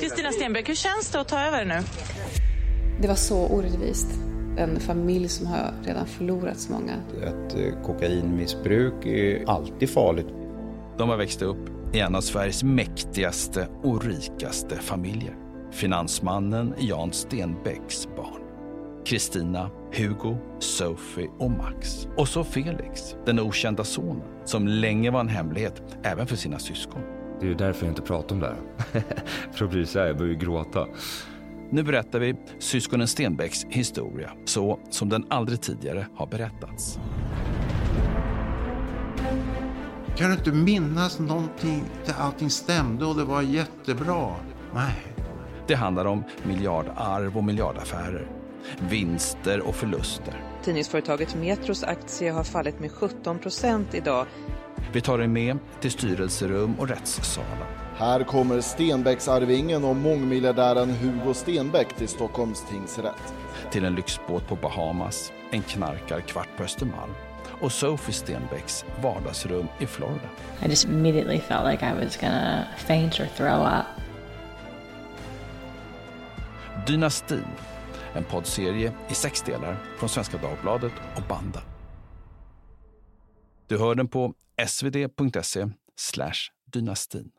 Kristina Stenbeck, hur känns det att ta över nu? Det var så orättvist. En familj som har redan förlorat så många. Ett eh, kokainmissbruk är alltid farligt. De har växt upp i en av Sveriges mäktigaste och rikaste familjer. Finansmannen Jan Stenbecks barn. Kristina, Hugo, Sophie och Max. Och så Felix, den okända sonen, som länge var en hemlighet även för sina syskon. Det är ju därför jag inte pratar om det här. för att bli så här, jag börjar ju gråta. Nu berättar vi syskonen Stenbecks historia så som den aldrig tidigare har berättats. Kan du inte minnas någonting där allting stämde och det var jättebra? Nej. Det handlar om miljardarv och miljardaffärer, vinster och förluster. Tidningsföretaget Metros aktie har fallit med 17 procent idag. Vi tar er med till styrelserum och rättssalar. Här kommer Stenbecksarvingen och mångmiljardären Hugo Stenbeck till Stockholms tingsrätt. Till en lyxbåt på Bahamas, en knarkarkvart på Östermalm och Sophie Stenbecks vardagsrum i Florida. I just immediately felt like I was gonna faint or throw up. Dynastin, en poddserie i sex delar från Svenska Dagbladet och Banda. Du hör den på svd.se dynastin.